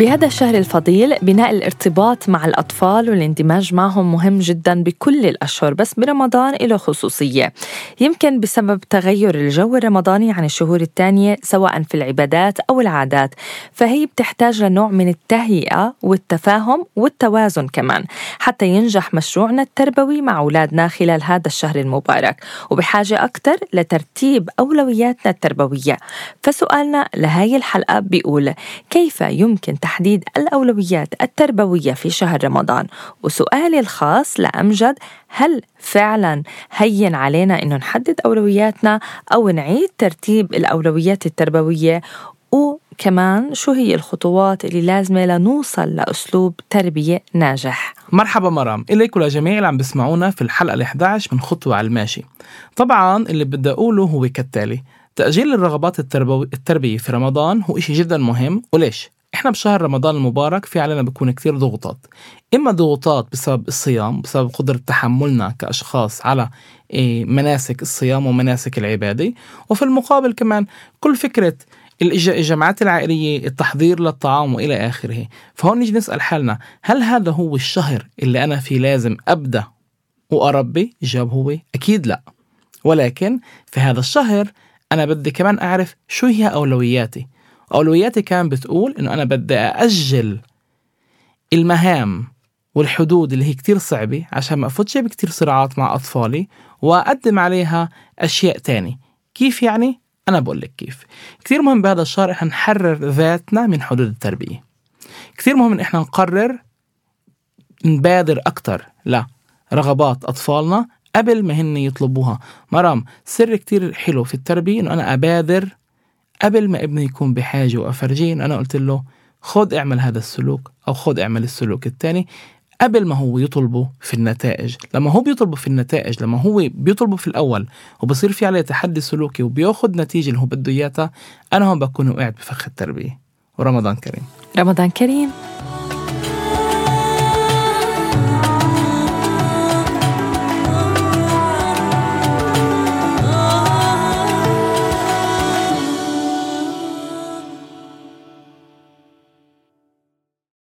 بهذا الشهر الفضيل بناء الارتباط مع الأطفال والاندماج معهم مهم جدا بكل الأشهر بس برمضان له خصوصية. يمكن بسبب تغير الجو الرمضاني عن الشهور الثانية سواء في العبادات أو العادات فهي بتحتاج لنوع من التهيئة والتفاهم والتوازن كمان حتى ينجح مشروعنا التربوي مع أولادنا خلال هذا الشهر المبارك. وبحاجة أكثر لترتيب أولوياتنا التربوية. فسؤالنا لهاي الحلقة بيقول كيف يمكن تحديد الأولويات التربوية في شهر رمضان. وسؤالي الخاص لأمجد هل فعلا هين علينا أنه نحدد أولوياتنا أو نعيد ترتيب الأولويات التربوية؟ وكمان شو هي الخطوات اللي لازمة لنوصل لأسلوب تربية ناجح؟ مرحبا مرام إليك ولجميع اللي عم بسمعونا في الحلقة ال 11 من خطوة على الماشي. طبعا اللي بدي أقوله هو كالتالي تأجيل الرغبات التربوي التربية في رمضان هو إشي جدا مهم. وليش؟ إحنا بشهر رمضان المبارك في علينا بيكون كتير ضغوطات. إما ضغوطات بسبب الصيام بسبب قدرة تحملنا كأشخاص على إيه، مناسك الصيام ومناسك العبادة. وفي المقابل كمان كل فكرة الجماعات العائلية التحضير للطعام وإلى آخره. فهون نيجي نسأل حالنا هل هذا هو الشهر اللي أنا فيه لازم أبدأ وأربي؟ الجواب هو أكيد لا. ولكن في هذا الشهر أنا بدي كمان أعرف شو هي أولوياتي. أولوياتي كان بتقول إنه أنا بدي أأجل المهام والحدود اللي هي كتير صعبة عشان ما أفوتش بكتير صراعات مع أطفالي وأقدم عليها أشياء تاني. كيف يعني؟ أنا بقول لك كيف. كتير مهم بهذا الشهر إحنا نحرر ذاتنا من حدود التربية. كثير مهم إن إحنا نقرر نبادر أكتر لرغبات أطفالنا قبل ما هن يطلبوها. مرام سر كتير حلو في التربية إنه أنا أبادر قبل ما ابني يكون بحاجة وأفرجيه أنا قلت له خد اعمل هذا السلوك أو خد اعمل السلوك الثاني قبل ما هو يطلبه في النتائج. لما هو بيطلبه في النتائج لما هو بيطلبه في الأول وبصير في عليه تحدي سلوكي وبياخد نتيجة اللي هو بده إياها أنا هون بكون وقعت بفخ التربية. ورمضان كريم. رمضان كريم.